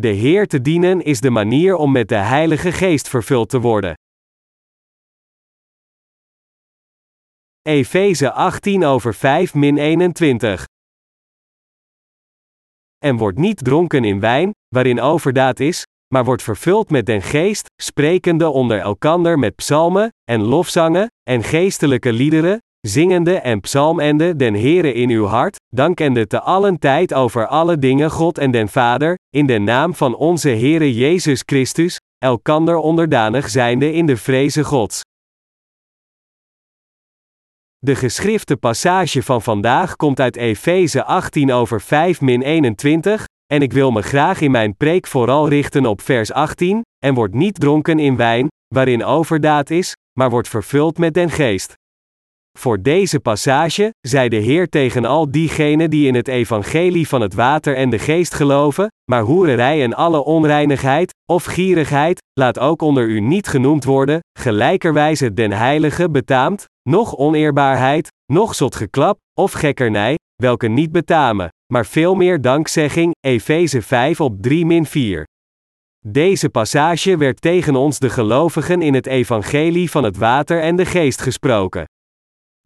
De Heer te dienen is de manier om met de Heilige Geest vervuld te worden. Efeze 18 over 5 min 21. En wordt niet dronken in wijn, waarin overdaad is, maar wordt vervuld met den geest, sprekende onder elkander met psalmen, en lofzangen, en geestelijke liederen, zingende en psalmende den Heere in uw hart, dankende te allen tijd over alle dingen God en den Vader, in de naam van onze Heere Jezus Christus, elkander onderdanig zijnde in de vreze Gods. De geschrifte passage van vandaag komt uit Efeze 18 over 5 min 21, en ik wil me graag in mijn preek vooral richten op vers 18, en wordt niet dronken in wijn, waarin overdaad is, maar wordt vervuld met den geest. Voor deze passage, zei de Heer tegen al diegenen die in het evangelie van het water en de geest geloven, maar hoererij en alle onreinigheid, of gierigheid, laat ook onder u niet genoemd worden, gelijkerwijze den heilige betaamt, noch oneerbaarheid, noch zotgeklap, of gekkernij, welke niet betamen, maar veel meer dankzegging, Efeze 5 op 3 min 4. Deze passage werd tegen ons de gelovigen in het evangelie van het water en de geest gesproken.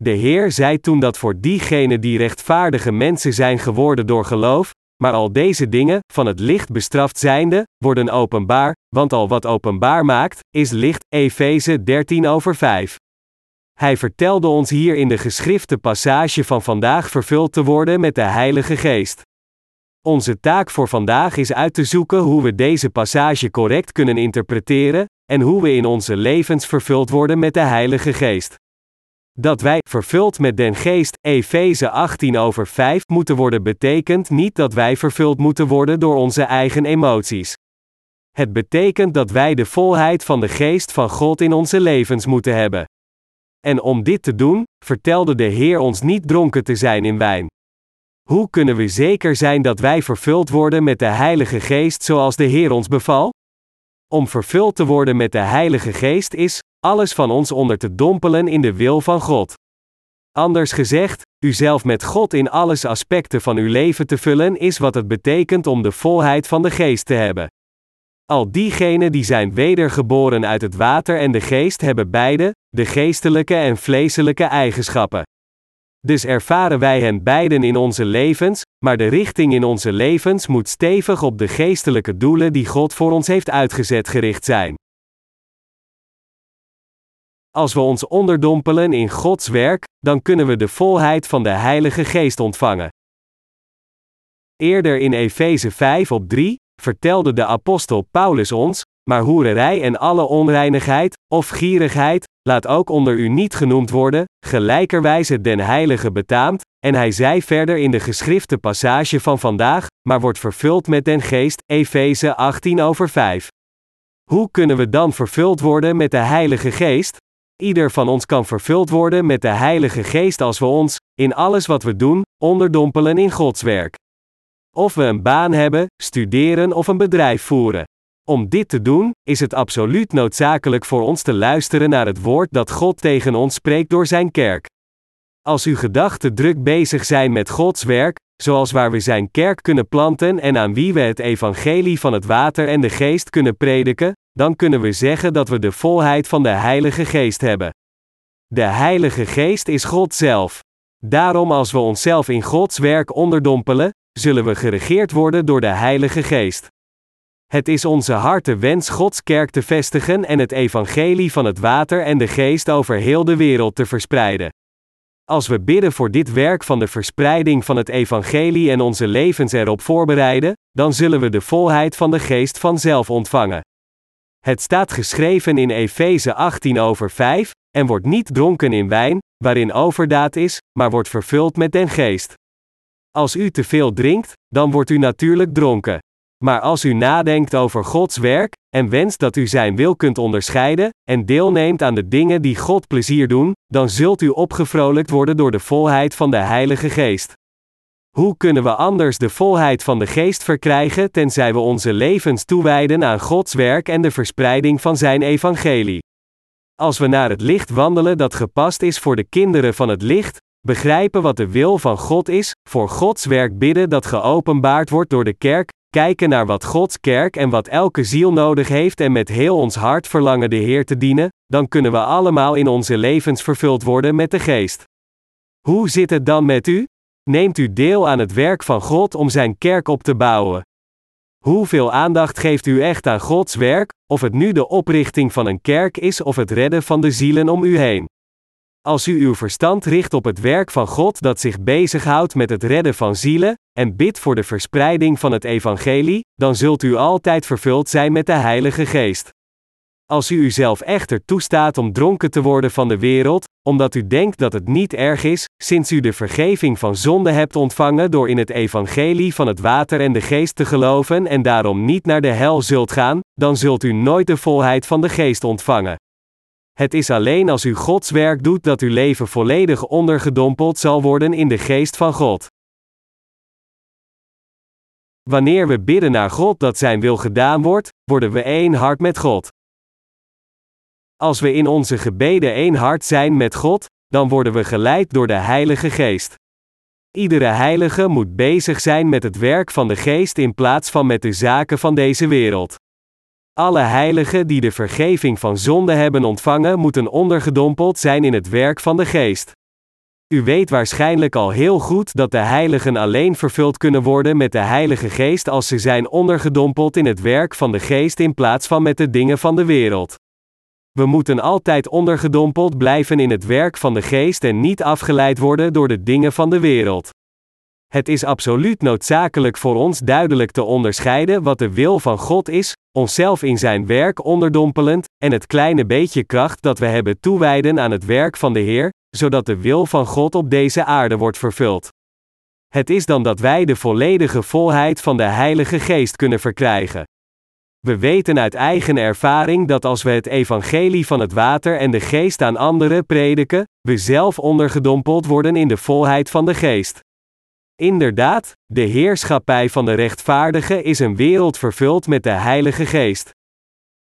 De Heer zei toen dat voor diegenen die rechtvaardige mensen zijn geworden door geloof, maar al deze dingen, van het licht bestraft zijnde, worden openbaar, want al wat openbaar maakt, is licht, Efeze 13 over 5. Hij vertelde ons hier in de geschrifte passage van vandaag vervuld te worden met de Heilige Geest. Onze taak voor vandaag is uit te zoeken hoe we deze passage correct kunnen interpreteren, en hoe we in onze levens vervuld worden met de Heilige Geest. Dat wij, vervuld met den geest, Efeze 18 over 5 moeten worden betekent niet dat wij vervuld moeten worden door onze eigen emoties. Het betekent dat wij de volheid van de geest van God in onze levens moeten hebben. En om dit te doen, vertelde de Heer ons niet dronken te zijn in wijn. Hoe kunnen we zeker zijn dat wij vervuld worden met de Heilige Geest zoals de Heer ons beval? Om vervuld te worden met de Heilige Geest is, alles van ons onder te dompelen in de wil van God. Anders gezegd, uzelf met God in alles aspecten van uw leven te vullen is wat het betekent om de volheid van de geest te hebben. Al diegenen die zijn wedergeboren uit het water en de geest hebben beide, de geestelijke en vleeselijke eigenschappen. Dus ervaren wij hen beiden in onze levens, maar de richting in onze levens moet stevig op de geestelijke doelen die God voor ons heeft uitgezet gericht zijn. Als we ons onderdompelen in Gods werk, dan kunnen we de volheid van de Heilige Geest ontvangen. Eerder in Efeze 5 op 3 vertelde de apostel Paulus ons, maar hoererij en alle onreinigheid, of gierigheid, laat ook onder u niet genoemd worden, gelijkerwijs het den heilige betaamt, en hij zei verder in de geschrifte passage van vandaag, maar wordt vervuld met den geest, Efeze 18 over 5. Hoe kunnen we dan vervuld worden met de Heilige Geest? Ieder van ons kan vervuld worden met de Heilige Geest als we ons, in alles wat we doen, onderdompelen in Gods werk. Of we een baan hebben, studeren of een bedrijf voeren. Om dit te doen, is het absoluut noodzakelijk voor ons te luisteren naar het woord dat God tegen ons spreekt door Zijn kerk. Als uw gedachten druk bezig zijn met Gods werk, zoals waar we Zijn kerk kunnen planten en aan wie we het evangelie van het water en de geest kunnen prediken, dan kunnen we zeggen dat we de volheid van de Heilige Geest hebben. De Heilige Geest is God zelf. Daarom als we onszelf in Gods werk onderdompelen, zullen we geregeerd worden door de Heilige Geest. Het is onze harte wens Gods kerk te vestigen en het evangelie van het water en de geest over heel de wereld te verspreiden. Als we bidden voor dit werk van de verspreiding van het evangelie en onze levens erop voorbereiden, dan zullen we de volheid van de geest vanzelf ontvangen. Het staat geschreven in Efeze 18 over 5, en wordt niet dronken in wijn, waarin overdaad is, maar wordt vervuld met den geest. Als u te veel drinkt, dan wordt u natuurlijk dronken. Maar als u nadenkt over Gods werk, en wenst dat u Zijn wil kunt onderscheiden, en deelneemt aan de dingen die God plezier doen, dan zult u opgevrolijkt worden door de volheid van de Heilige Geest. Hoe kunnen we anders de volheid van de Geest verkrijgen tenzij we onze levens toewijden aan Gods werk en de verspreiding van Zijn evangelie? Als we naar het licht wandelen dat gepast is voor de kinderen van het licht, begrijpen wat de wil van God is, voor Gods werk bidden dat geopenbaard wordt door de kerk, kijken naar wat Gods kerk en wat elke ziel nodig heeft en met heel ons hart verlangen de Heer te dienen, dan kunnen we allemaal in onze levens vervuld worden met de Geest. Hoe zit het dan met u? Neemt u deel aan het werk van God om Zijn kerk op te bouwen? Hoeveel aandacht geeft u echt aan Gods werk, of het nu de oprichting van een kerk is of het redden van de zielen om u heen? Als u uw verstand richt op het werk van God dat zich bezighoudt met het redden van zielen, en bidt voor de verspreiding van het evangelie, dan zult u altijd vervuld zijn met de Heilige Geest. Als u uzelf echter toestaat om dronken te worden van de wereld, omdat u denkt dat het niet erg is, sinds u de vergeving van zonde hebt ontvangen door in het evangelie van het water en de geest te geloven en daarom niet naar de hel zult gaan, dan zult u nooit de volheid van de geest ontvangen. Het is alleen als u Gods werk doet dat uw leven volledig ondergedompeld zal worden in de geest van God. Wanneer we bidden naar God dat Zijn wil gedaan wordt, worden we één hart met God. Als we in onze gebeden één hart zijn met God, dan worden we geleid door de Heilige Geest. Iedere heilige moet bezig zijn met het werk van de Geest in plaats van met de zaken van deze wereld. Alle heiligen die de vergeving van zonde hebben ontvangen, moeten ondergedompeld zijn in het werk van de Geest. U weet waarschijnlijk al heel goed dat de heiligen alleen vervuld kunnen worden met de Heilige Geest als ze zijn ondergedompeld in het werk van de Geest in plaats van met de dingen van de wereld. We moeten altijd ondergedompeld blijven in het werk van de Geest en niet afgeleid worden door de dingen van de wereld. Het is absoluut noodzakelijk voor ons duidelijk te onderscheiden wat de wil van God is, onszelf in Zijn werk onderdompelend, en het kleine beetje kracht dat we hebben toewijden aan het werk van de Heer, zodat de wil van God op deze aarde wordt vervuld. Het is dan dat wij de volledige volheid van de Heilige Geest kunnen verkrijgen. We weten uit eigen ervaring dat als we het evangelie van het water en de geest aan anderen prediken, we zelf ondergedompeld worden in de volheid van de geest. Inderdaad, de heerschappij van de rechtvaardige is een wereld vervuld met de Heilige Geest.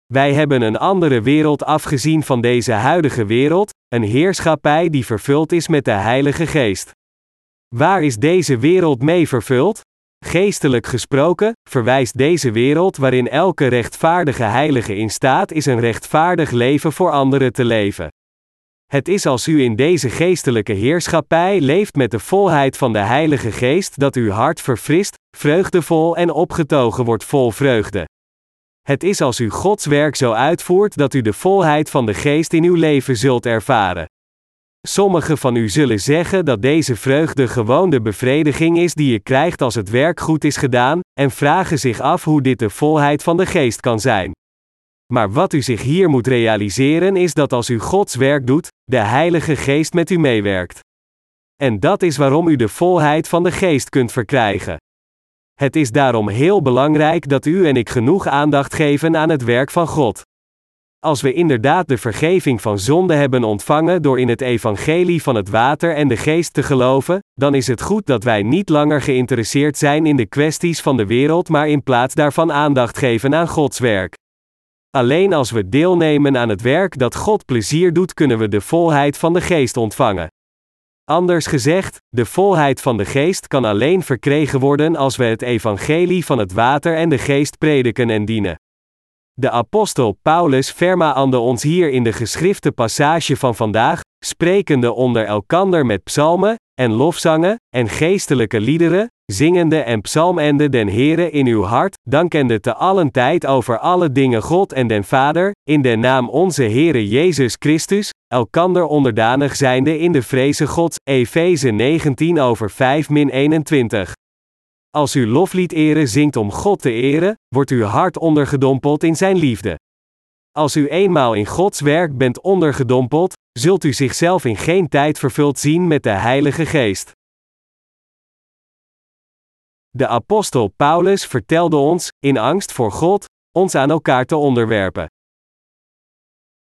Wij hebben een andere wereld afgezien van deze huidige wereld, een heerschappij die vervuld is met de Heilige Geest. Waar is deze wereld mee vervuld? Geestelijk gesproken, verwijst deze wereld waarin elke rechtvaardige heilige in staat is een rechtvaardig leven voor anderen te leven. Het is als u in deze geestelijke heerschappij leeft met de volheid van de Heilige Geest dat uw hart verfrist, vreugdevol en opgetogen wordt vol vreugde. Het is als u Gods werk zo uitvoert dat u de volheid van de Geest in uw leven zult ervaren. Sommigen van u zullen zeggen dat deze vreugde gewoon de bevrediging is die je krijgt als het werk goed is gedaan, en vragen zich af hoe dit de volheid van de geest kan zijn. Maar wat u zich hier moet realiseren is dat als u Gods werk doet, de Heilige Geest met u meewerkt. En dat is waarom u de volheid van de geest kunt verkrijgen. Het is daarom heel belangrijk dat u en ik genoeg aandacht geven aan het werk van God. Als we inderdaad de vergeving van zonde hebben ontvangen door in het evangelie van het water en de geest te geloven, dan is het goed dat wij niet langer geïnteresseerd zijn in de kwesties van de wereld, maar in plaats daarvan aandacht geven aan Gods werk. Alleen als we deelnemen aan het werk dat God plezier doet, kunnen we de volheid van de geest ontvangen. Anders gezegd, de volheid van de geest kan alleen verkregen worden als we het evangelie van het water en de geest prediken en dienen. De apostel Paulus vermaande ons hier in de geschrifte passage van vandaag, sprekende onder elkander met psalmen, en lofzangen, en geestelijke liederen, zingende en psalmende den Heere in uw hart, dankende te allen tijd over alle dingen God en den Vader, in de naam onze Heere Jezus Christus, elkander onderdanig zijnde in de vreze Gods, Efeze 19 over 5 min 21. Als u loflied eren zingt om God te eren, wordt uw hart ondergedompeld in zijn liefde. Als u eenmaal in Gods werk bent ondergedompeld, zult u zichzelf in geen tijd vervuld zien met de Heilige Geest. De apostel Paulus vertelde ons, in angst voor God, ons aan elkaar te onderwerpen.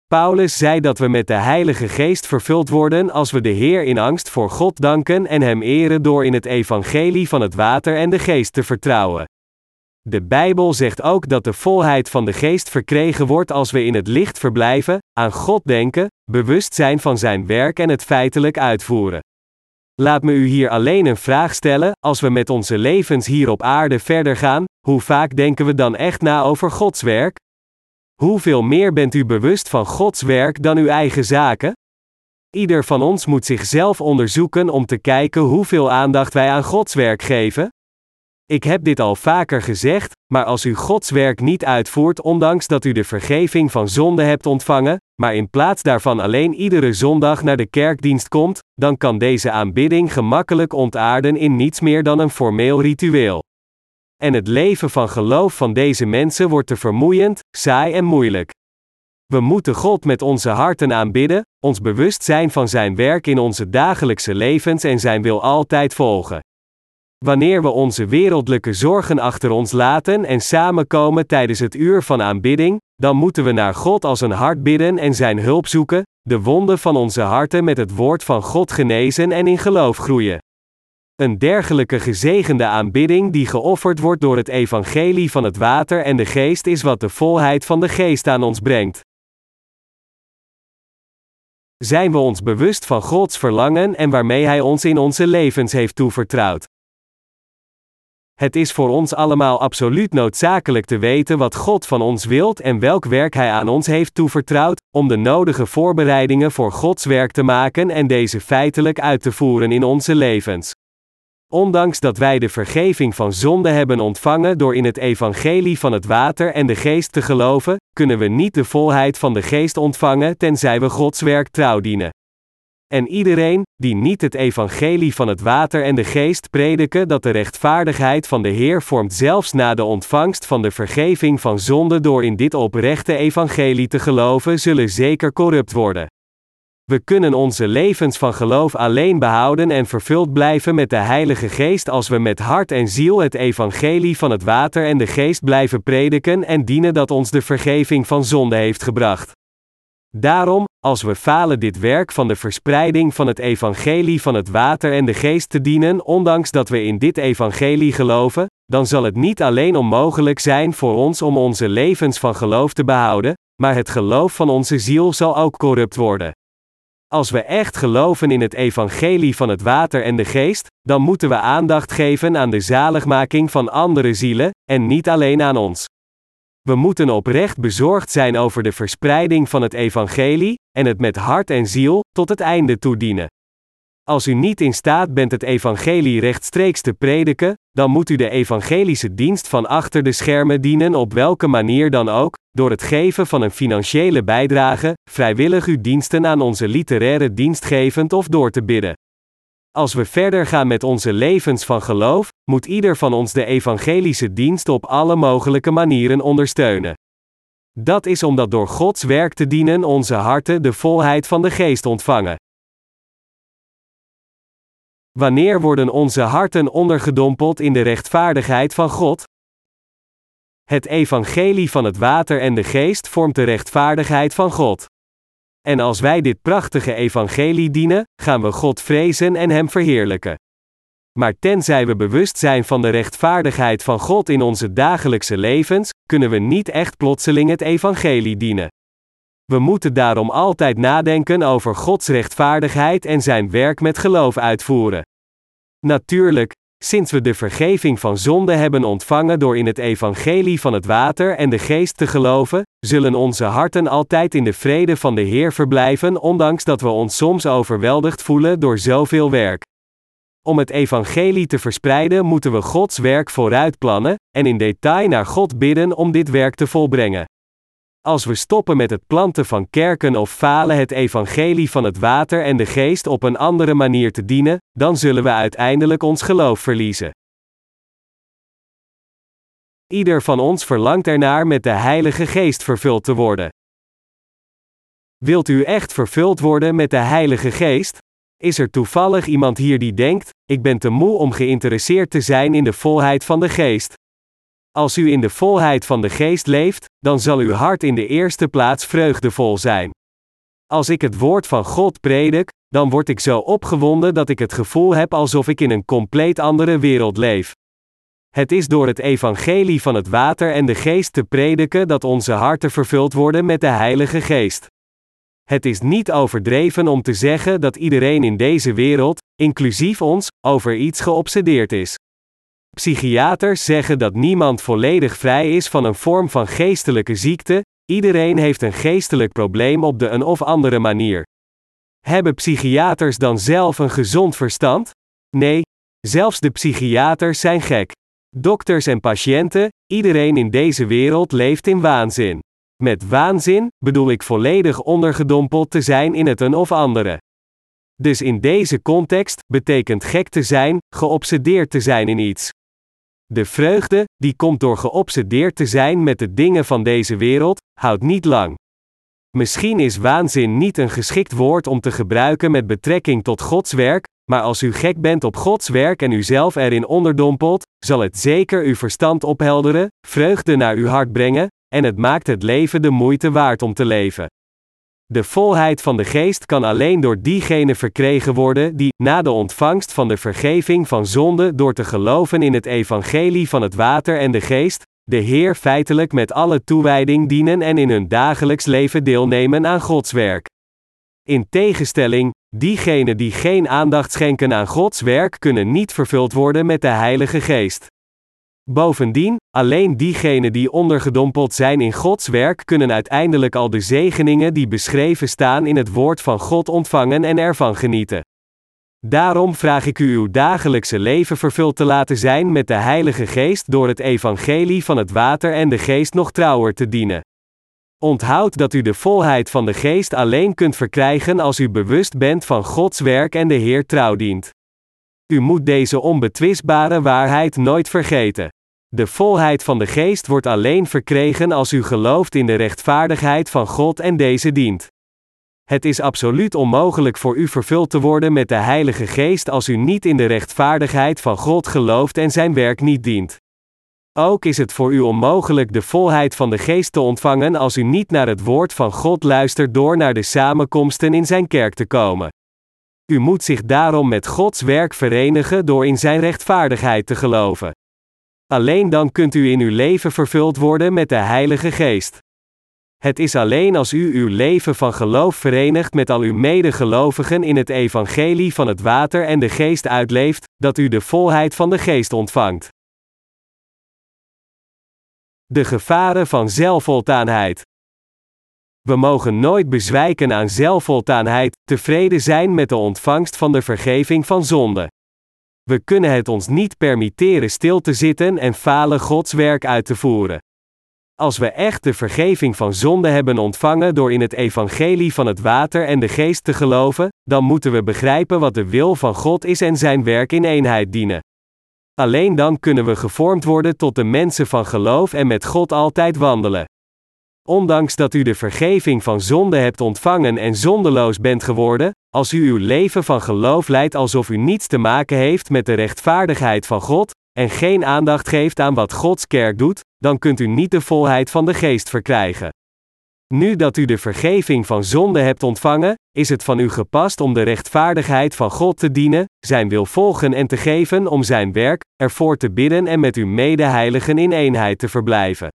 Paulus zei dat we met de Heilige Geest vervuld worden als we de Heer in angst voor God danken en Hem eren door in het evangelie van het water en de Geest te vertrouwen. De Bijbel zegt ook dat de volheid van de Geest verkregen wordt als we in het licht verblijven, aan God denken, bewust zijn van Zijn werk en het feitelijk uitvoeren. Laat me u hier alleen een vraag stellen: als we met onze levens hier op aarde verder gaan, hoe vaak denken we dan echt na over Gods werk? Hoeveel meer bent u bewust van Gods werk dan uw eigen zaken? Ieder van ons moet zichzelf onderzoeken om te kijken hoeveel aandacht wij aan Gods werk geven. Ik heb dit al vaker gezegd, maar als u Gods werk niet uitvoert, ondanks dat u de vergeving van zonde hebt ontvangen, maar in plaats daarvan alleen iedere zondag naar de kerkdienst komt, dan kan deze aanbidding gemakkelijk ontaarden in niets meer dan een formeel ritueel. En het leven van geloof van deze mensen wordt te vermoeiend, saai en moeilijk. We moeten God met onze harten aanbidden, ons bewust zijn van Zijn werk in onze dagelijkse levens en Zijn wil altijd volgen. Wanneer we onze wereldlijke zorgen achter ons laten en samenkomen tijdens het uur van aanbidding, dan moeten we naar God als een hart bidden en Zijn hulp zoeken, de wonden van onze harten met het woord van God genezen en in geloof groeien. Een dergelijke gezegende aanbidding die geofferd wordt door het evangelie van het water en de geest is wat de volheid van de geest aan ons brengt. Zijn we ons bewust van Gods verlangen en waarmee Hij ons in onze levens heeft toevertrouwd? Het is voor ons allemaal absoluut noodzakelijk te weten wat God van ons wilt en welk werk Hij aan ons heeft toevertrouwd, om de nodige voorbereidingen voor Gods werk te maken en deze feitelijk uit te voeren in onze levens. Ondanks dat wij de vergeving van zonde hebben ontvangen door in het evangelie van het water en de geest te geloven, kunnen we niet de volheid van de geest ontvangen tenzij we Gods werk trouw dienen. En iedereen, die niet het evangelie van het water en de geest prediken dat de rechtvaardigheid van de Heer vormt zelfs na de ontvangst van de vergeving van zonde door in dit oprechte evangelie te geloven, zullen zeker corrupt worden. We kunnen onze levens van geloof alleen behouden en vervuld blijven met de Heilige Geest als we met hart en ziel het evangelie van het water en de geest blijven prediken en dienen dat ons de vergeving van zonde heeft gebracht. Daarom, als we falen dit werk van de verspreiding van het evangelie van het water en de geest te dienen, ondanks dat we in dit evangelie geloven, dan zal het niet alleen onmogelijk zijn voor ons om onze levens van geloof te behouden, maar het geloof van onze ziel zal ook corrupt worden. Als we echt geloven in het evangelie van het water en de geest, dan moeten we aandacht geven aan de zaligmaking van andere zielen, en niet alleen aan ons. We moeten oprecht bezorgd zijn over de verspreiding van het evangelie, en het met hart en ziel, tot het einde toedienen. Als u niet in staat bent het evangelie rechtstreeks te prediken, dan moet u de evangelische dienst van achter de schermen dienen op welke manier dan ook, door het geven van een financiële bijdrage, vrijwillig uw diensten aan onze literaire dienst gevend of door te bidden. Als we verder gaan met onze levens van geloof, moet ieder van ons de evangelische dienst op alle mogelijke manieren ondersteunen. Dat is omdat door Gods werk te dienen onze harten de volheid van de geest ontvangen. Wanneer worden onze harten ondergedompeld in de rechtvaardigheid van God? Het evangelie van het water en de geest vormt de rechtvaardigheid van God. En als wij dit prachtige evangelie dienen, gaan we God vrezen en Hem verheerlijken. Maar tenzij we bewust zijn van de rechtvaardigheid van God in onze dagelijkse levens, kunnen we niet echt plotseling het evangelie dienen. We moeten daarom altijd nadenken over Gods rechtvaardigheid en Zijn werk met geloof uitvoeren. Natuurlijk, sinds we de vergeving van zonde hebben ontvangen door in het evangelie van het water en de geest te geloven, zullen onze harten altijd in de vrede van de Heer verblijven, ondanks dat we ons soms overweldigd voelen door zoveel werk. Om het evangelie te verspreiden moeten we Gods werk vooruit plannen en in detail naar God bidden om dit werk te volbrengen. Als we stoppen met het planten van kerken of falen het evangelie van het water en de geest op een andere manier te dienen, dan zullen we uiteindelijk ons geloof verliezen. Ieder van ons verlangt ernaar met de Heilige Geest vervuld te worden. Wilt u echt vervuld worden met de Heilige Geest? Is er toevallig iemand hier die denkt: ik ben te moe om geïnteresseerd te zijn in de volheid van de Geest? Als u in de volheid van de geest leeft, dan zal uw hart in de eerste plaats vreugdevol zijn. Als ik het woord van God predik, dan word ik zo opgewonden dat ik het gevoel heb alsof ik in een compleet andere wereld leef. Het is door het evangelie van het water en de geest te prediken dat onze harten vervuld worden met de Heilige Geest. Het is niet overdreven om te zeggen dat iedereen in deze wereld, inclusief ons, over iets geobsedeerd is. Psychiaters zeggen dat niemand volledig vrij is van een vorm van geestelijke ziekte, iedereen heeft een geestelijk probleem op de een of andere manier. Hebben psychiaters dan zelf een gezond verstand? Nee, zelfs de psychiaters zijn gek. Dokters en patiënten, iedereen in deze wereld leeft in waanzin. Met waanzin bedoel ik volledig ondergedompeld te zijn in het een of andere. Dus in deze context betekent gek te zijn, geobsedeerd te zijn in iets. De vreugde, die komt door geobsedeerd te zijn met de dingen van deze wereld, houdt niet lang. Misschien is waanzin niet een geschikt woord om te gebruiken met betrekking tot Gods werk, maar als u gek bent op Gods werk en u zelf erin onderdompelt, zal het zeker uw verstand ophelderen, vreugde naar uw hart brengen, en het maakt het leven de moeite waard om te leven. De volheid van de geest kan alleen door diegenen verkregen worden die, na de ontvangst van de vergeving van zonde door te geloven in het evangelie van het water en de geest, de Heer feitelijk met alle toewijding dienen en in hun dagelijks leven deelnemen aan Gods werk. In tegenstelling, diegenen die geen aandacht schenken aan Gods werk kunnen niet vervuld worden met de Heilige Geest. Bovendien, alleen diegenen die ondergedompeld zijn in Gods werk kunnen uiteindelijk al de zegeningen die beschreven staan in het woord van God ontvangen en ervan genieten. Daarom vraag ik u uw dagelijkse leven vervuld te laten zijn met de Heilige Geest door het evangelie van het water en de geest nog trouwer te dienen. Onthoud dat u de volheid van de geest alleen kunt verkrijgen als u bewust bent van Gods werk en de Heer trouw dient. U moet deze onbetwistbare waarheid nooit vergeten. De volheid van de geest wordt alleen verkregen als u gelooft in de rechtvaardigheid van God en deze dient. Het is absoluut onmogelijk voor u vervuld te worden met de Heilige Geest als u niet in de rechtvaardigheid van God gelooft en zijn werk niet dient. Ook is het voor u onmogelijk de volheid van de Geest te ontvangen als u niet naar het woord van God luistert door naar de samenkomsten in zijn kerk te komen. U moet zich daarom met Gods werk verenigen door in zijn rechtvaardigheid te geloven. Alleen dan kunt u in uw leven vervuld worden met de Heilige Geest. Het is alleen als u uw leven van geloof verenigt met al uw medegelovigen in het evangelie van het water en de geest uitleeft, dat u de volheid van de geest ontvangt. De gevaren van zelfvoltaanheid. We mogen nooit bezwijken aan zelfvoltaanheid, tevreden zijn met de ontvangst van de vergeving van zonde. We kunnen het ons niet permitteren stil te zitten en falen Gods werk uit te voeren. Als we echt de vergeving van zonde hebben ontvangen door in het evangelie van het water en de geest te geloven, dan moeten we begrijpen wat de wil van God is en zijn werk in eenheid dienen. Alleen dan kunnen we gevormd worden tot de mensen van geloof en met God altijd wandelen. Ondanks dat u de vergeving van zonde hebt ontvangen en zondeloos bent geworden, als u uw leven van geloof leidt alsof u niets te maken heeft met de rechtvaardigheid van God, en geen aandacht geeft aan wat Gods kerk doet, dan kunt u niet de volheid van de geest verkrijgen. Nu dat u de vergeving van zonde hebt ontvangen, is het van u gepast om de rechtvaardigheid van God te dienen, zijn wil volgen en te geven om zijn werk, ervoor te bidden en met uw medeheiligen in eenheid te verblijven.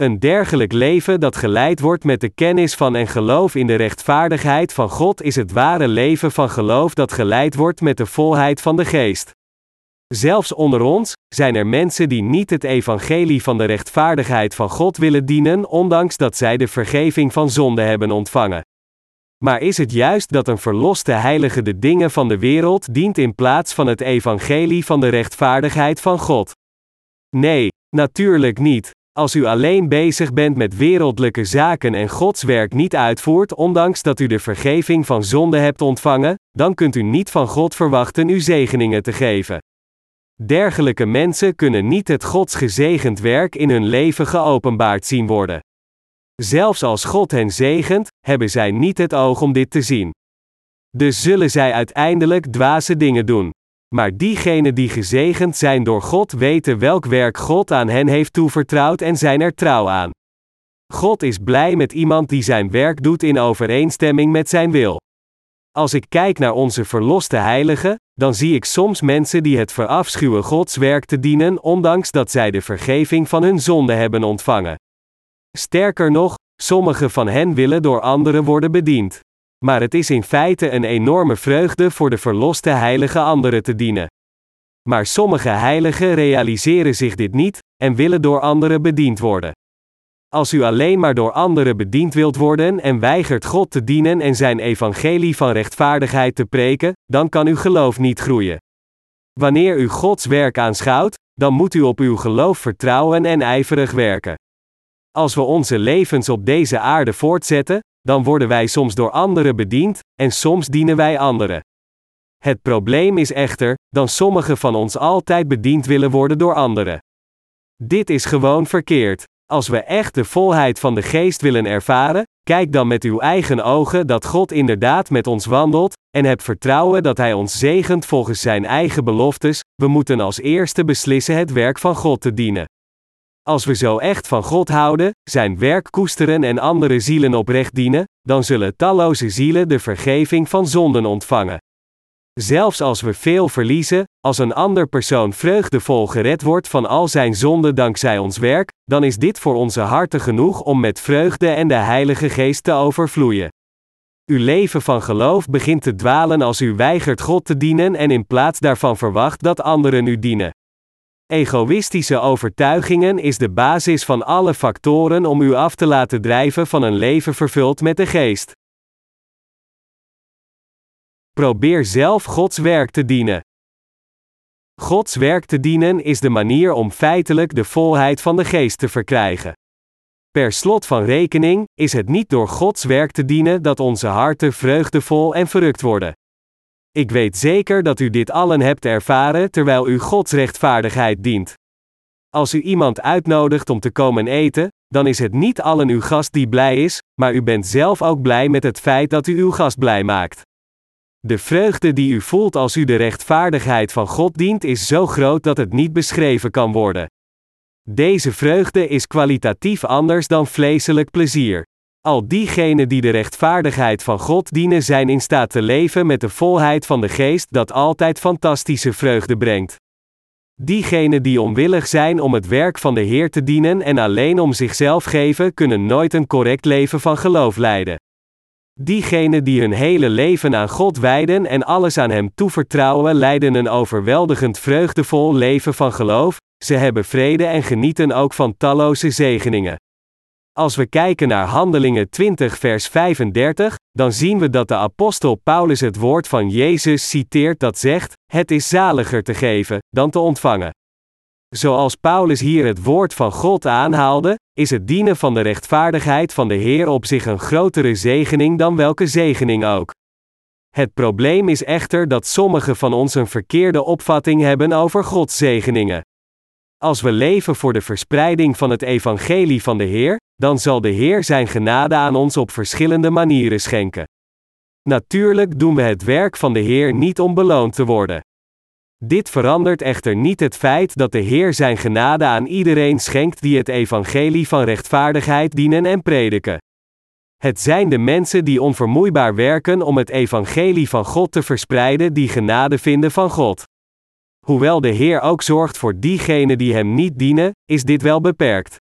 Een dergelijk leven dat geleid wordt met de kennis van en geloof in de rechtvaardigheid van God is het ware leven van geloof dat geleid wordt met de volheid van de geest. Zelfs onder ons zijn er mensen die niet het evangelie van de rechtvaardigheid van God willen dienen, ondanks dat zij de vergeving van zonde hebben ontvangen. Maar is het juist dat een verloste heilige de dingen van de wereld dient in plaats van het evangelie van de rechtvaardigheid van God? Nee, natuurlijk niet. Als u alleen bezig bent met wereldlijke zaken en Gods werk niet uitvoert, ondanks dat u de vergeving van zonde hebt ontvangen, dan kunt u niet van God verwachten uw zegeningen te geven. Dergelijke mensen kunnen niet het Gods gezegend werk in hun leven geopenbaard zien worden. Zelfs als God hen zegent, hebben zij niet het oog om dit te zien. Dus zullen zij uiteindelijk dwaze dingen doen. Maar diegenen die gezegend zijn door God weten welk werk God aan hen heeft toevertrouwd en zijn er trouw aan. God is blij met iemand die zijn werk doet in overeenstemming met zijn wil. Als ik kijk naar onze verloste heiligen, dan zie ik soms mensen die het verafschuwen Gods werk te dienen, ondanks dat zij de vergeving van hun zonde hebben ontvangen. Sterker nog, sommige van hen willen door anderen worden bediend. Maar het is in feite een enorme vreugde voor de verloste heilige anderen te dienen. Maar sommige heiligen realiseren zich dit niet en willen door anderen bediend worden. Als u alleen maar door anderen bediend wilt worden en weigert God te dienen en zijn evangelie van rechtvaardigheid te preken, dan kan uw geloof niet groeien. Wanneer u Gods werk aanschouwt, dan moet u op uw geloof vertrouwen en ijverig werken. Als we onze levens op deze aarde voortzetten, dan worden wij soms door anderen bediend, en soms dienen wij anderen. Het probleem is echter, dan sommigen van ons altijd bediend willen worden door anderen. Dit is gewoon verkeerd. Als we echt de volheid van de geest willen ervaren, kijk dan met uw eigen ogen dat God inderdaad met ons wandelt, en heb vertrouwen dat Hij ons zegent volgens Zijn eigen beloftes, we moeten als eerste beslissen het werk van God te dienen. Als we zo echt van God houden, Zijn werk koesteren en andere zielen oprecht dienen, dan zullen talloze zielen de vergeving van zonden ontvangen. Zelfs als we veel verliezen, als een ander persoon vreugdevol gered wordt van al zijn zonden dankzij ons werk, dan is dit voor onze harten genoeg om met vreugde en de Heilige Geest te overvloeien. Uw leven van geloof begint te dwalen als u weigert God te dienen en in plaats daarvan verwacht dat anderen u dienen. Egoïstische overtuigingen is de basis van alle factoren om u af te laten drijven van een leven vervuld met de Geest. Probeer zelf Gods werk te dienen. Gods werk te dienen is de manier om feitelijk de volheid van de geest te verkrijgen. Per slot van rekening is het niet door Gods werk te dienen dat onze harten vreugdevol en verrukt worden. Ik weet zeker dat u dit allen hebt ervaren terwijl u Gods rechtvaardigheid dient. Als u iemand uitnodigt om te komen eten, dan is het niet allen uw gast die blij is, maar u bent zelf ook blij met het feit dat u uw gast blij maakt. De vreugde die u voelt als u de rechtvaardigheid van God dient is zo groot dat het niet beschreven kan worden. Deze vreugde is kwalitatief anders dan vleeselijk plezier. Al diegenen die de rechtvaardigheid van God dienen zijn in staat te leven met de volheid van de geest dat altijd fantastische vreugde brengt. Diegenen die onwillig zijn om het werk van de Heer te dienen en alleen om zichzelf geven, kunnen nooit een correct leven van geloof leiden. Diegenen die hun hele leven aan God wijden en alles aan Hem toevertrouwen, leiden een overweldigend vreugdevol leven van geloof, ze hebben vrede en genieten ook van talloze zegeningen. Als we kijken naar Handelingen 20, vers 35, dan zien we dat de apostel Paulus het woord van Jezus citeert dat zegt: Het is zaliger te geven dan te ontvangen. Zoals Paulus hier het woord van God aanhaalde, is het dienen van de rechtvaardigheid van de Heer op zich een grotere zegening dan welke zegening ook. Het probleem is echter dat sommigen van ons een verkeerde opvatting hebben over Gods zegeningen. Als we leven voor de verspreiding van het evangelie van de Heer, dan zal de Heer zijn genade aan ons op verschillende manieren schenken. Natuurlijk doen we het werk van de Heer niet om beloond te worden. Dit verandert echter niet het feit dat de Heer zijn genade aan iedereen schenkt die het evangelie van rechtvaardigheid dienen en prediken. Het zijn de mensen die onvermoeibaar werken om het evangelie van God te verspreiden die genade vinden van God. Hoewel de Heer ook zorgt voor diegenen die Hem niet dienen, is dit wel beperkt.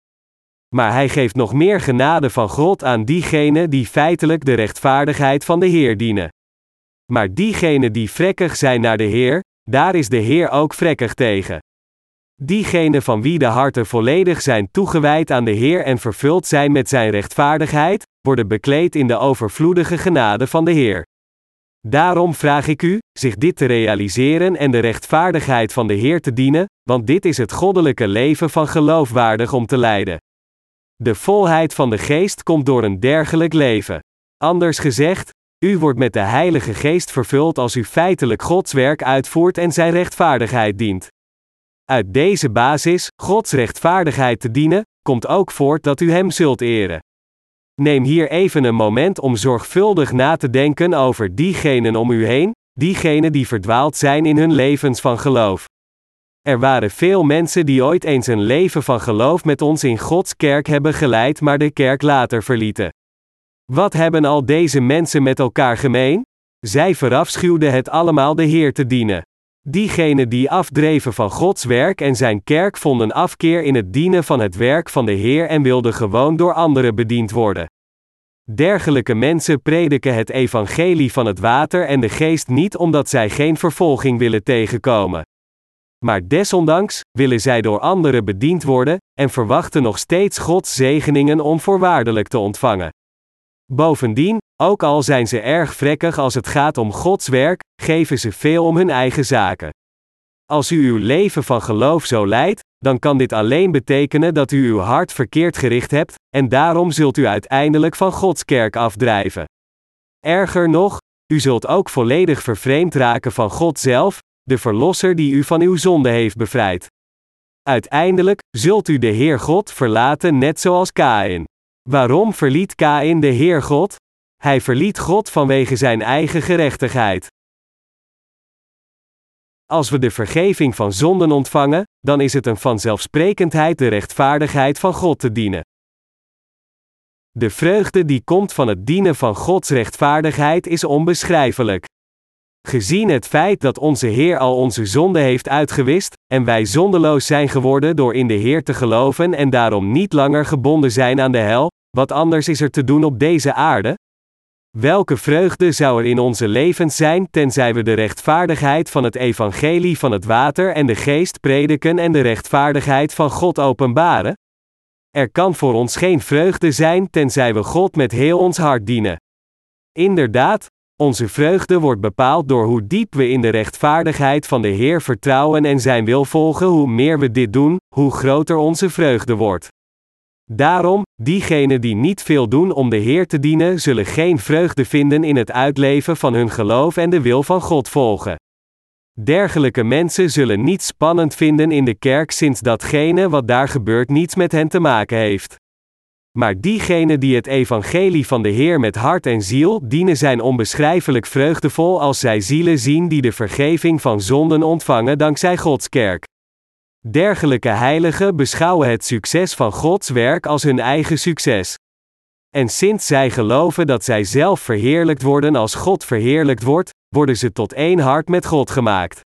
Maar Hij geeft nog meer genade van God aan diegenen die feitelijk de rechtvaardigheid van de Heer dienen. Maar diegenen die vrekkig zijn naar de Heer, daar is de Heer ook vrekkig tegen. Diegenen van wie de harten volledig zijn toegewijd aan de Heer en vervuld zijn met Zijn rechtvaardigheid, worden bekleed in de overvloedige genade van de Heer. Daarom vraag ik u, zich dit te realiseren en de rechtvaardigheid van de Heer te dienen, want dit is het goddelijke leven van geloofwaardig om te leiden. De volheid van de Geest komt door een dergelijk leven. Anders gezegd, u wordt met de Heilige Geest vervuld als u feitelijk Gods werk uitvoert en Zijn rechtvaardigheid dient. Uit deze basis, Gods rechtvaardigheid te dienen, komt ook voort dat u Hem zult eren. Neem hier even een moment om zorgvuldig na te denken over diegenen om u heen, diegenen die verdwaald zijn in hun levens van geloof. Er waren veel mensen die ooit eens een leven van geloof met ons in Gods kerk hebben geleid, maar de kerk later verlieten. Wat hebben al deze mensen met elkaar gemeen? Zij verafschuwden het allemaal de Heer te dienen. Diegenen die afdreven van Gods werk en zijn kerk vonden afkeer in het dienen van het werk van de Heer en wilden gewoon door anderen bediend worden. Dergelijke mensen prediken het evangelie van het water en de geest niet omdat zij geen vervolging willen tegenkomen. Maar desondanks willen zij door anderen bediend worden en verwachten nog steeds Gods zegeningen om voorwaardelijk te ontvangen. Bovendien, ook al zijn ze erg vrekkig als het gaat om Gods werk, geven ze veel om hun eigen zaken. Als u uw leven van geloof zo leidt, dan kan dit alleen betekenen dat u uw hart verkeerd gericht hebt, en daarom zult u uiteindelijk van Gods kerk afdrijven. Erger nog, u zult ook volledig vervreemd raken van God zelf, de Verlosser die u van uw zonde heeft bevrijd. Uiteindelijk zult u de Heer God verlaten, net zoals Kain. Waarom verliet Kain de Heer God? Hij verliet God vanwege zijn eigen gerechtigheid. Als we de vergeving van zonden ontvangen, dan is het een vanzelfsprekendheid de rechtvaardigheid van God te dienen. De vreugde die komt van het dienen van Gods rechtvaardigheid is onbeschrijfelijk. Gezien het feit dat onze Heer al onze zonde heeft uitgewist, en wij zondeloos zijn geworden door in de Heer te geloven en daarom niet langer gebonden zijn aan de hel, wat anders is er te doen op deze aarde? Welke vreugde zou er in onze levens zijn tenzij we de rechtvaardigheid van het evangelie van het water en de geest prediken en de rechtvaardigheid van God openbaren? Er kan voor ons geen vreugde zijn tenzij we God met heel ons hart dienen. Inderdaad, onze vreugde wordt bepaald door hoe diep we in de rechtvaardigheid van de Heer vertrouwen en Zijn wil volgen. Hoe meer we dit doen, hoe groter onze vreugde wordt. Daarom, diegenen die niet veel doen om de Heer te dienen, zullen geen vreugde vinden in het uitleven van hun geloof en de wil van God volgen. Dergelijke mensen zullen niets spannend vinden in de kerk sinds datgene wat daar gebeurt niets met hen te maken heeft. Maar diegenen die het evangelie van de Heer met hart en ziel dienen zijn onbeschrijfelijk vreugdevol als zij zielen zien die de vergeving van zonden ontvangen dankzij Gods kerk. Dergelijke heiligen beschouwen het succes van Gods werk als hun eigen succes. En sinds zij geloven dat zij zelf verheerlijkt worden als God verheerlijkt wordt, worden ze tot één hart met God gemaakt.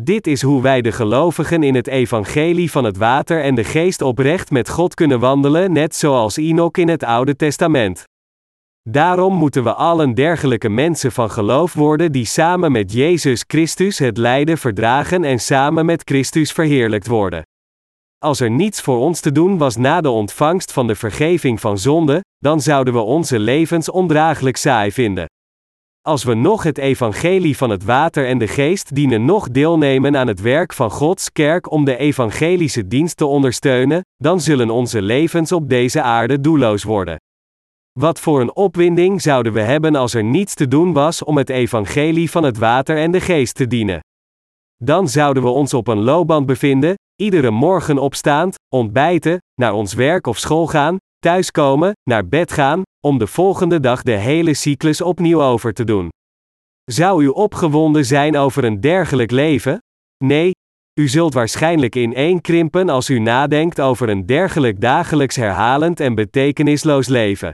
Dit is hoe wij de gelovigen in het evangelie van het water en de geest oprecht met God kunnen wandelen, net zoals Enoch in het Oude Testament. Daarom moeten we allen dergelijke mensen van geloof worden die samen met Jezus Christus het lijden verdragen en samen met Christus verheerlijkt worden. Als er niets voor ons te doen was na de ontvangst van de vergeving van zonde, dan zouden we onze levens ondraaglijk saai vinden. Als we nog het evangelie van het water en de geest dienen, nog deelnemen aan het werk van Gods kerk om de evangelische dienst te ondersteunen, dan zullen onze levens op deze aarde doelloos worden. Wat voor een opwinding zouden we hebben als er niets te doen was om het evangelie van het water en de geest te dienen? Dan zouden we ons op een loopband bevinden, iedere morgen opstaand, ontbijten, naar ons werk of school gaan, thuiskomen, naar bed gaan, om de volgende dag de hele cyclus opnieuw over te doen. Zou u opgewonden zijn over een dergelijk leven? Nee, u zult waarschijnlijk ineenkrimpen als u nadenkt over een dergelijk dagelijks herhalend en betekenisloos leven.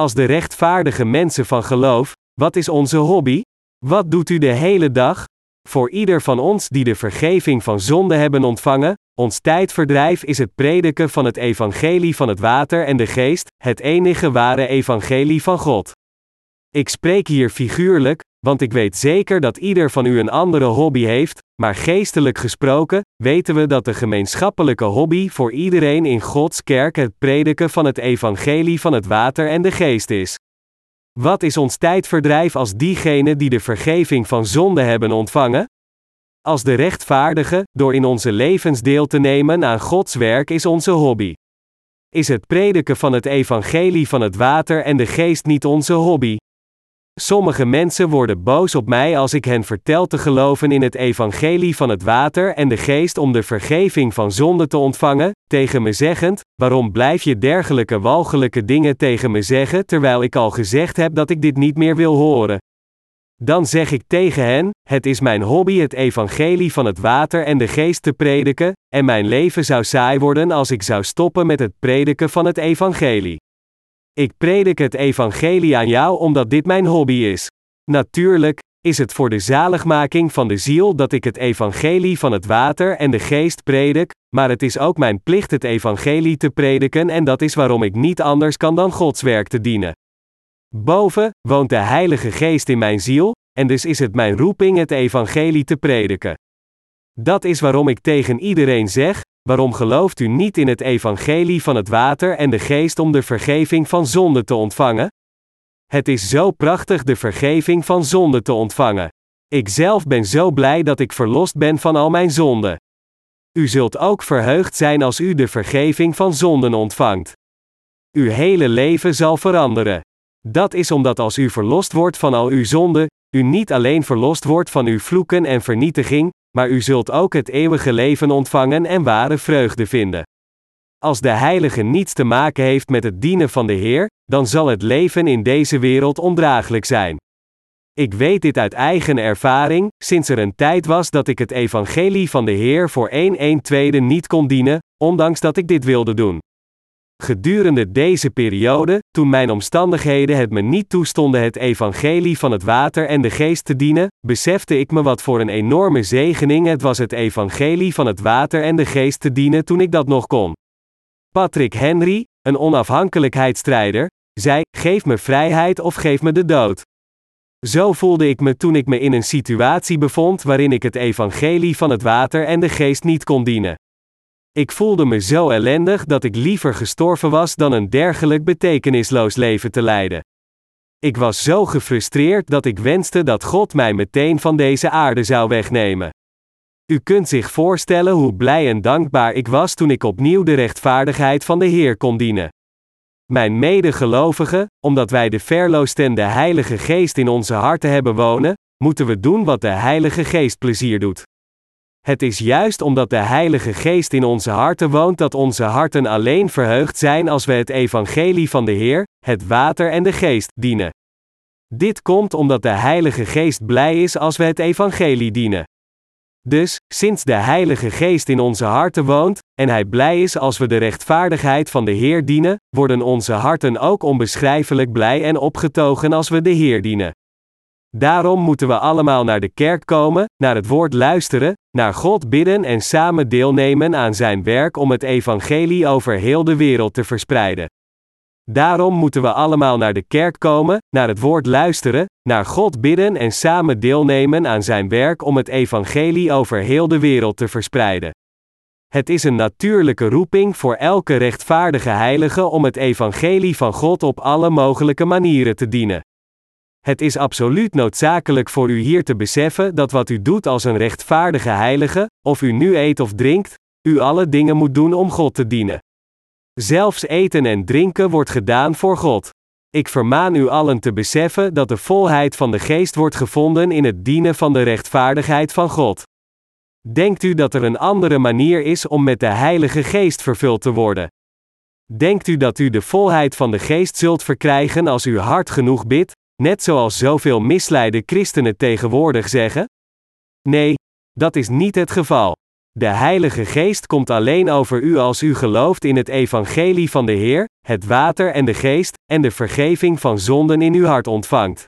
Als de rechtvaardige mensen van geloof, wat is onze hobby? Wat doet u de hele dag? Voor ieder van ons die de vergeving van zonde hebben ontvangen, ons tijdverdrijf is het prediken van het evangelie van het water en de geest, het enige ware evangelie van God. Ik spreek hier figuurlijk, want ik weet zeker dat ieder van u een andere hobby heeft, maar geestelijk gesproken, weten we dat de gemeenschappelijke hobby voor iedereen in Gods kerk het prediken van het evangelie van het water en de geest is. Wat is ons tijdverdrijf als diegenen die de vergeving van zonde hebben ontvangen? Als de rechtvaardige, door in onze levens deel te nemen aan Gods werk is onze hobby. Is het prediken van het evangelie van het water en de geest niet onze hobby? Sommige mensen worden boos op mij als ik hen vertel te geloven in het evangelie van het water en de geest om de vergeving van zonde te ontvangen, tegen me zeggend: Waarom blijf je dergelijke walgelijke dingen tegen me zeggen terwijl ik al gezegd heb dat ik dit niet meer wil horen? Dan zeg ik tegen hen: Het is mijn hobby het evangelie van het water en de geest te prediken, en mijn leven zou saai worden als ik zou stoppen met het prediken van het evangelie. Ik predik het evangelie aan jou omdat dit mijn hobby is. Natuurlijk, is het voor de zaligmaking van de ziel dat ik het evangelie van het water en de geest predik, maar het is ook mijn plicht het evangelie te prediken en dat is waarom ik niet anders kan dan Gods werk te dienen. Boven woont de Heilige Geest in mijn ziel, en dus is het mijn roeping het evangelie te prediken. Dat is waarom ik tegen iedereen zeg: waarom gelooft u niet in het evangelie van het water en de geest om de vergeving van zonde te ontvangen? Het is zo prachtig de vergeving van zonde te ontvangen. Ik zelf ben zo blij dat ik verlost ben van al mijn zonden. U zult ook verheugd zijn als u de vergeving van zonden ontvangt. Uw hele leven zal veranderen. Dat is omdat als u verlost wordt van al uw zonden, u niet alleen verlost wordt van uw vloeken en vernietiging, maar u zult ook het eeuwige leven ontvangen en ware vreugde vinden. Als de heilige niets te maken heeft met het dienen van de Heer, dan zal het leven in deze wereld ondraaglijk zijn. Ik weet dit uit eigen ervaring, sinds er een tijd was dat ik het evangelie van de Heer voor 1 1 tweede niet kon dienen, ondanks dat ik dit wilde doen. Gedurende deze periode, toen mijn omstandigheden het me niet toestonden het evangelie van het water en de geest te dienen, besefte ik me wat voor een enorme zegening het was het evangelie van het water en de geest te dienen toen ik dat nog kon. Patrick Henry, een onafhankelijkheidsstrijder, zei: Geef me vrijheid of geef me de dood. Zo voelde ik me toen ik me in een situatie bevond waarin ik het evangelie van het water en de geest niet kon dienen. Ik voelde me zo ellendig dat ik liever gestorven was dan een dergelijk betekenisloos leven te leiden. Ik was zo gefrustreerd dat ik wenste dat God mij meteen van deze aarde zou wegnemen. U kunt zich voorstellen hoe blij en dankbaar ik was toen ik opnieuw de rechtvaardigheid van de Heer kon dienen. Mijn medegelovigen, omdat wij de verloostende Heilige Geest in onze harten hebben wonen, moeten we doen wat de Heilige Geest plezier doet. Het is juist omdat de Heilige Geest in onze harten woont dat onze harten alleen verheugd zijn als we het evangelie van de Heer, het water en de Geest, dienen. Dit komt omdat de Heilige Geest blij is als we het evangelie dienen. Dus, sinds de Heilige Geest in onze harten woont, en Hij blij is als we de rechtvaardigheid van de Heer dienen, worden onze harten ook onbeschrijfelijk blij en opgetogen als we de Heer dienen. Daarom moeten we allemaal naar de kerk komen, naar het woord luisteren, naar God bidden en samen deelnemen aan Zijn werk om het evangelie over heel de wereld te verspreiden. Daarom moeten we allemaal naar de kerk komen, naar het woord luisteren, naar God bidden en samen deelnemen aan Zijn werk om het evangelie over heel de wereld te verspreiden. Het is een natuurlijke roeping voor elke rechtvaardige heilige om het evangelie van God op alle mogelijke manieren te dienen. Het is absoluut noodzakelijk voor u hier te beseffen dat wat u doet als een rechtvaardige heilige, of u nu eet of drinkt, u alle dingen moet doen om God te dienen. Zelfs eten en drinken wordt gedaan voor God. Ik vermaan u allen te beseffen dat de volheid van de geest wordt gevonden in het dienen van de rechtvaardigheid van God. Denkt u dat er een andere manier is om met de Heilige Geest vervuld te worden? Denkt u dat u de volheid van de geest zult verkrijgen als u hard genoeg bidt, net zoals zoveel misleide christenen tegenwoordig zeggen? Nee, dat is niet het geval. De Heilige Geest komt alleen over u als u gelooft in het evangelie van de Heer, het water en de geest, en de vergeving van zonden in uw hart ontvangt.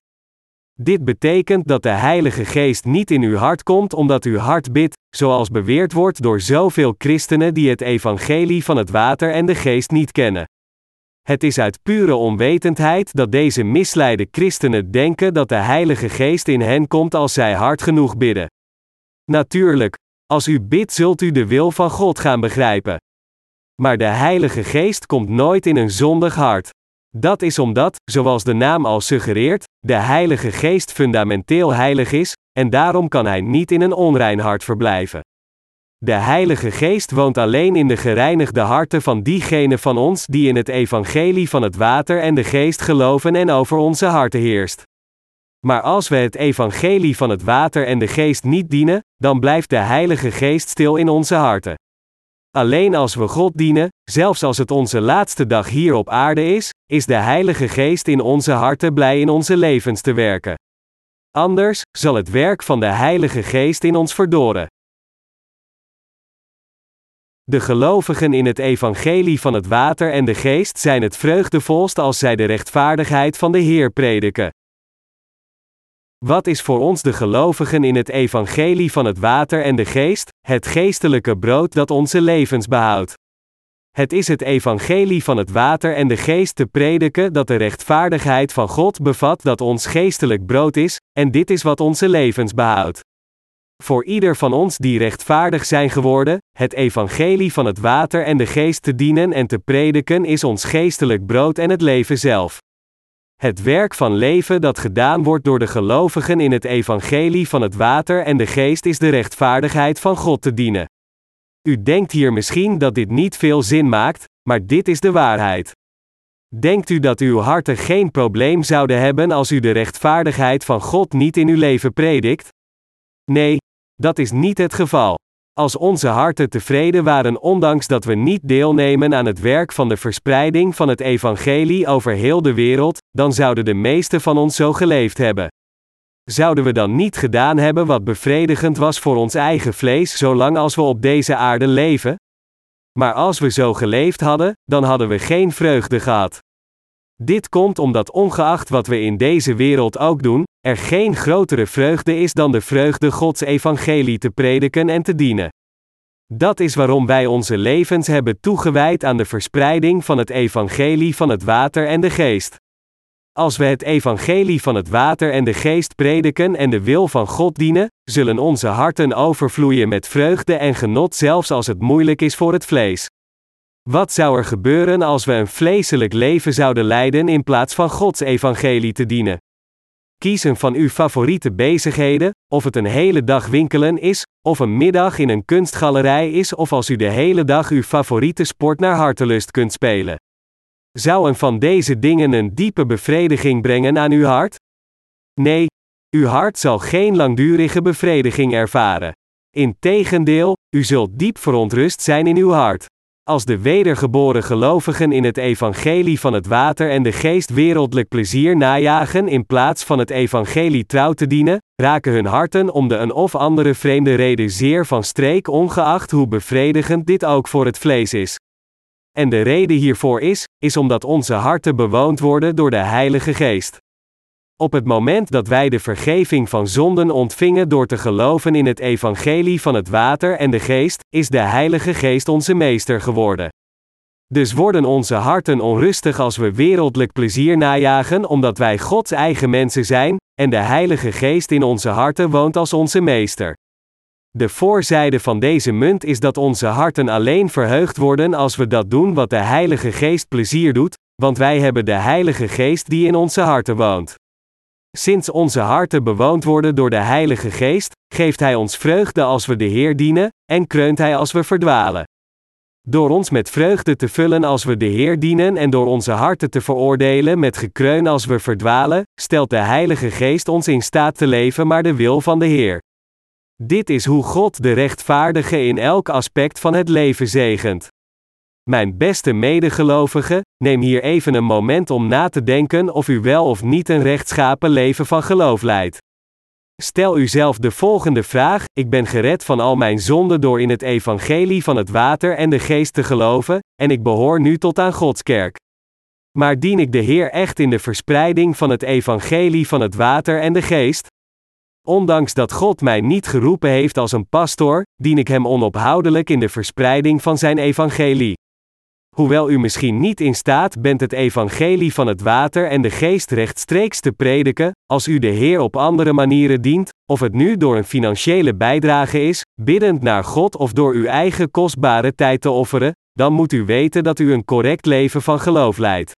Dit betekent dat de Heilige Geest niet in uw hart komt omdat u hart bidt, zoals beweerd wordt door zoveel christenen die het evangelie van het water en de geest niet kennen. Het is uit pure onwetendheid dat deze misleide christenen denken dat de Heilige Geest in hen komt als zij hard genoeg bidden. Natuurlijk, als u bidt zult u de wil van God gaan begrijpen. Maar de Heilige Geest komt nooit in een zondig hart. Dat is omdat, zoals de naam al suggereert, de Heilige Geest fundamenteel heilig is, en daarom kan hij niet in een onrein hart verblijven. De Heilige Geest woont alleen in de gereinigde harten van diegenen van ons die in het evangelie van het water en de geest geloven en over onze harten heerst. Maar als we het evangelie van het water en de geest niet dienen, dan blijft de Heilige Geest stil in onze harten. Alleen als we God dienen, zelfs als het onze laatste dag hier op aarde is, is de Heilige Geest in onze harten blij in onze levens te werken. Anders zal het werk van de Heilige Geest in ons verdoren. De gelovigen in het evangelie van het water en de geest zijn het vreugdevolst als zij de rechtvaardigheid van de Heer prediken. Wat is voor ons de gelovigen in het evangelie van het water en de geest? Het geestelijke brood dat onze levens behoudt. Het is het evangelie van het water en de geest te prediken dat de rechtvaardigheid van God bevat dat ons geestelijk brood is, en dit is wat onze levens behoudt. Voor ieder van ons die rechtvaardig zijn geworden, het evangelie van het water en de geest te dienen en te prediken is ons geestelijk brood en het leven zelf. Het werk van leven dat gedaan wordt door de gelovigen in het evangelie van het water en de geest is de rechtvaardigheid van God te dienen. U denkt hier misschien dat dit niet veel zin maakt, maar dit is de waarheid. Denkt u dat uw harten geen probleem zouden hebben als u de rechtvaardigheid van God niet in uw leven predikt? Nee, dat is niet het geval. Als onze harten tevreden waren ondanks dat we niet deelnemen aan het werk van de verspreiding van het evangelie over heel de wereld, dan zouden de meesten van ons zo geleefd hebben. Zouden we dan niet gedaan hebben wat bevredigend was voor ons eigen vlees zolang als we op deze aarde leven? Maar als we zo geleefd hadden, dan hadden we geen vreugde gehad. Dit komt omdat ongeacht wat we in deze wereld ook doen, er geen grotere vreugde is dan de vreugde Gods evangelie te prediken en te dienen. Dat is waarom wij onze levens hebben toegewijd aan de verspreiding van het evangelie van het water en de geest. Als we het evangelie van het water en de geest prediken en de wil van God dienen, zullen onze harten overvloeien met vreugde en genot zelfs als het moeilijk is voor het vlees. Wat zou er gebeuren als we een vleeselijk leven zouden leiden in plaats van Gods evangelie te dienen? Kies een van uw favoriete bezigheden, of het een hele dag winkelen is, of een middag in een kunstgalerij is, of als u de hele dag uw favoriete sport naar hartelust kunt spelen. Zou een van deze dingen een diepe bevrediging brengen aan uw hart? Nee, uw hart zal geen langdurige bevrediging ervaren. Integendeel, u zult diep verontrust zijn in uw hart. Als de wedergeboren gelovigen in het evangelie van het water en de geest wereldlijk plezier najagen in plaats van het evangelie trouw te dienen, raken hun harten om de een of andere vreemde reden zeer van streek ongeacht hoe bevredigend dit ook voor het vlees is. En de reden hiervoor is, is omdat onze harten bewoond worden door de Heilige Geest. Op het moment dat wij de vergeving van zonden ontvingen door te geloven in het evangelie van het water en de geest, is de Heilige Geest onze meester geworden. Dus worden onze harten onrustig als we wereldlijk plezier najagen omdat wij Gods eigen mensen zijn, en de Heilige Geest in onze harten woont als onze meester. De voorzijde van deze munt is dat onze harten alleen verheugd worden als we dat doen wat de Heilige Geest plezier doet, want wij hebben de Heilige Geest die in onze harten woont. Sinds onze harten bewoond worden door de Heilige Geest, geeft Hij ons vreugde als we de Heer dienen, en kreunt Hij als we verdwalen. Door ons met vreugde te vullen als we de Heer dienen en door onze harten te veroordelen met gekreun als we verdwalen, stelt de Heilige Geest ons in staat te leven maar de wil van de Heer. Dit is hoe God de rechtvaardige in elk aspect van het leven zegent. Mijn beste medegelovigen, neem hier even een moment om na te denken of u wel of niet een rechtschapen leven van geloof leidt. Stel uzelf de volgende vraag: Ik ben gered van al mijn zonden door in het evangelie van het water en de geest te geloven, en ik behoor nu tot aan Gods kerk. Maar dien ik de Heer echt in de verspreiding van het evangelie van het water en de geest? Ondanks dat God mij niet geroepen heeft als een pastoor, dien ik Hem onophoudelijk in de verspreiding van Zijn evangelie. Hoewel u misschien niet in staat bent het evangelie van het water en de geest rechtstreeks te prediken, als u de Heer op andere manieren dient, of het nu door een financiële bijdrage is, biddend naar God of door uw eigen kostbare tijd te offeren, dan moet u weten dat u een correct leven van geloof leidt.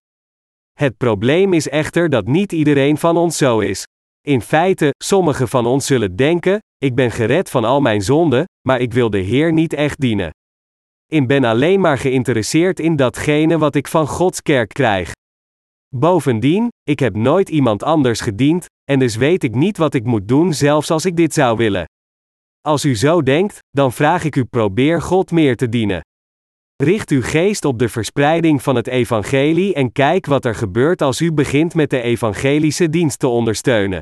Het probleem is echter dat niet iedereen van ons zo is. In feite, sommigen van ons zullen denken: ik ben gered van al mijn zonden, maar ik wil de Heer niet echt dienen. Ik ben alleen maar geïnteresseerd in datgene wat ik van Gods kerk krijg. Bovendien, ik heb nooit iemand anders gediend, en dus weet ik niet wat ik moet doen zelfs als ik dit zou willen. Als u zo denkt, dan vraag ik u probeer God meer te dienen. Richt uw geest op de verspreiding van het evangelie en kijk wat er gebeurt als u begint met de evangelische dienst te ondersteunen.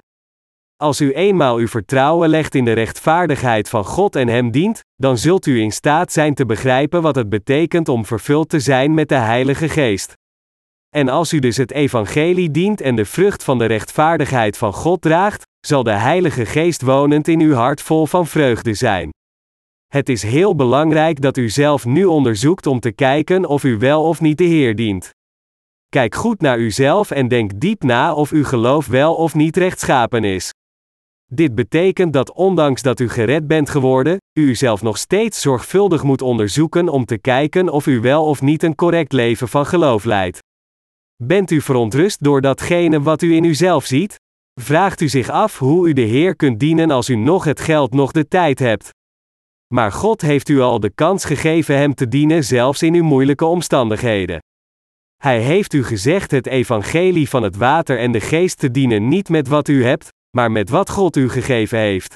Als u eenmaal uw vertrouwen legt in de rechtvaardigheid van God en Hem dient, dan zult u in staat zijn te begrijpen wat het betekent om vervuld te zijn met de Heilige Geest. En als u dus het Evangelie dient en de vrucht van de rechtvaardigheid van God draagt, zal de Heilige Geest wonend in uw hart vol van vreugde zijn. Het is heel belangrijk dat u zelf nu onderzoekt om te kijken of u wel of niet de Heer dient. Kijk goed naar uzelf en denk diep na of uw geloof wel of niet rechtschapen is. Dit betekent dat ondanks dat u gered bent geworden, u uzelf nog steeds zorgvuldig moet onderzoeken om te kijken of u wel of niet een correct leven van geloof leidt. Bent u verontrust door datgene wat u in uzelf ziet? Vraagt u zich af hoe u de Heer kunt dienen als u nog het geld nog de tijd hebt. Maar God heeft u al de kans gegeven Hem te dienen zelfs in uw moeilijke omstandigheden. Hij heeft u gezegd het evangelie van het water en de geest te dienen niet met wat u hebt, maar met wat God u gegeven heeft.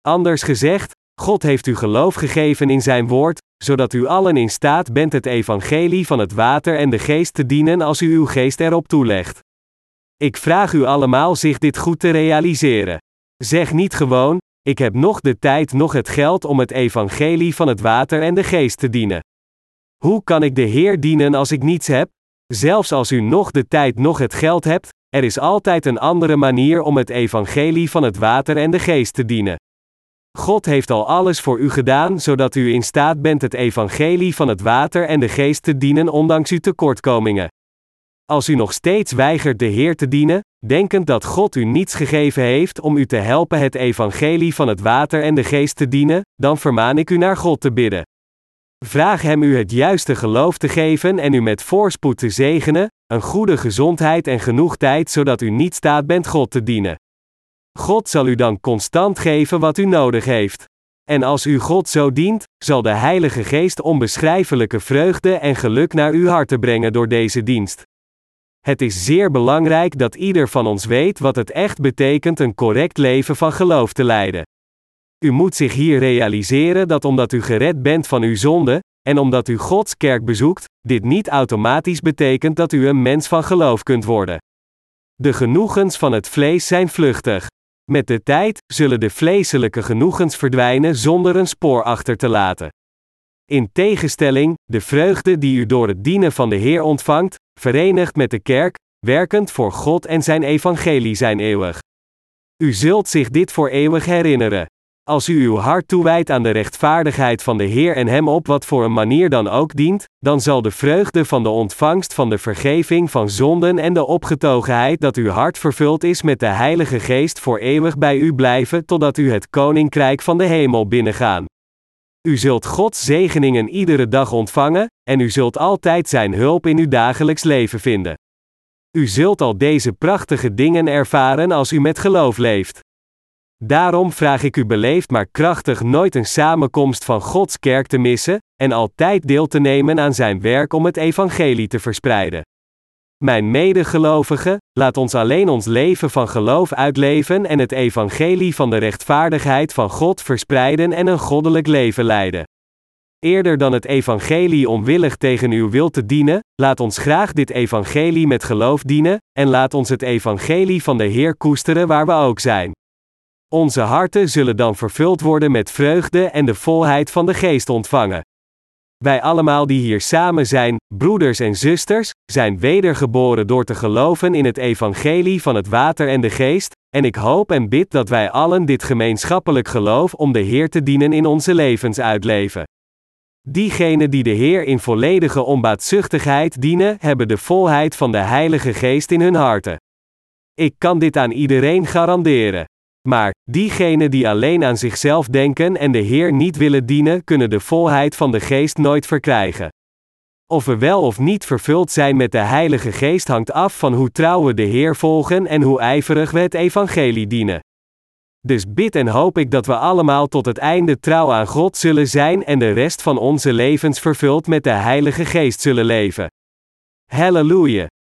Anders gezegd, God heeft u geloof gegeven in Zijn woord, zodat u allen in staat bent het evangelie van het water en de geest te dienen als u uw geest erop toelegt. Ik vraag u allemaal zich dit goed te realiseren. Zeg niet gewoon, ik heb nog de tijd nog het geld om het evangelie van het water en de geest te dienen. Hoe kan ik de Heer dienen als ik niets heb? Zelfs als u nog de tijd nog het geld hebt, er is altijd een andere manier om het evangelie van het water en de geest te dienen. God heeft al alles voor u gedaan, zodat u in staat bent het evangelie van het water en de geest te dienen ondanks uw tekortkomingen. Als u nog steeds weigert de Heer te dienen, denkend dat God u niets gegeven heeft om u te helpen het evangelie van het water en de geest te dienen, dan vermaan ik u naar God te bidden. Vraag Hem u het juiste geloof te geven en u met voorspoed te zegenen, een goede gezondheid en genoeg tijd zodat u niet staat bent God te dienen. God zal u dan constant geven wat u nodig heeft. En als u God zo dient, zal de Heilige Geest onbeschrijfelijke vreugde en geluk naar uw hart brengen door deze dienst. Het is zeer belangrijk dat ieder van ons weet wat het echt betekent een correct leven van geloof te leiden. U moet zich hier realiseren dat omdat u gered bent van uw zonde, en omdat u Gods kerk bezoekt, dit niet automatisch betekent dat u een mens van geloof kunt worden. De genoegens van het vlees zijn vluchtig. Met de tijd zullen de vleeselijke genoegens verdwijnen zonder een spoor achter te laten. In tegenstelling, de vreugde die u door het dienen van de Heer ontvangt, verenigd met de kerk, werkend voor God en zijn evangelie zijn eeuwig. U zult zich dit voor eeuwig herinneren. Als u uw hart toewijdt aan de rechtvaardigheid van de Heer en Hem op wat voor een manier dan ook dient, dan zal de vreugde van de ontvangst van de vergeving van zonden en de opgetogenheid dat uw hart vervuld is met de Heilige Geest voor eeuwig bij u blijven totdat u het Koninkrijk van de Hemel binnengaan. U zult Gods zegeningen iedere dag ontvangen, en u zult altijd Zijn hulp in uw dagelijks leven vinden. U zult al deze prachtige dingen ervaren als u met geloof leeft. Daarom vraag ik u beleefd maar krachtig nooit een samenkomst van Gods kerk te missen, en altijd deel te nemen aan zijn werk om het evangelie te verspreiden. Mijn medegelovigen, laat ons alleen ons leven van geloof uitleven en het evangelie van de rechtvaardigheid van God verspreiden en een goddelijk leven leiden. Eerder dan het evangelie onwillig tegen uw wil te dienen, laat ons graag dit evangelie met geloof dienen, en laat ons het evangelie van de Heer koesteren waar we ook zijn. Onze harten zullen dan vervuld worden met vreugde en de volheid van de geest ontvangen. Wij allemaal die hier samen zijn, broeders en zusters, zijn wedergeboren door te geloven in het evangelie van het water en de geest, en ik hoop en bid dat wij allen dit gemeenschappelijk geloof om de Heer te dienen in onze levens uitleven. Diegenen die de Heer in volledige onbaatzuchtigheid dienen, hebben de volheid van de Heilige Geest in hun harten. Ik kan dit aan iedereen garanderen. Maar, diegenen die alleen aan zichzelf denken en de Heer niet willen dienen, kunnen de volheid van de Geest nooit verkrijgen. Of we wel of niet vervuld zijn met de Heilige Geest hangt af van hoe trouw we de Heer volgen en hoe ijverig we het Evangelie dienen. Dus bid en hoop ik dat we allemaal tot het einde trouw aan God zullen zijn en de rest van onze levens vervuld met de Heilige Geest zullen leven. Halleluja!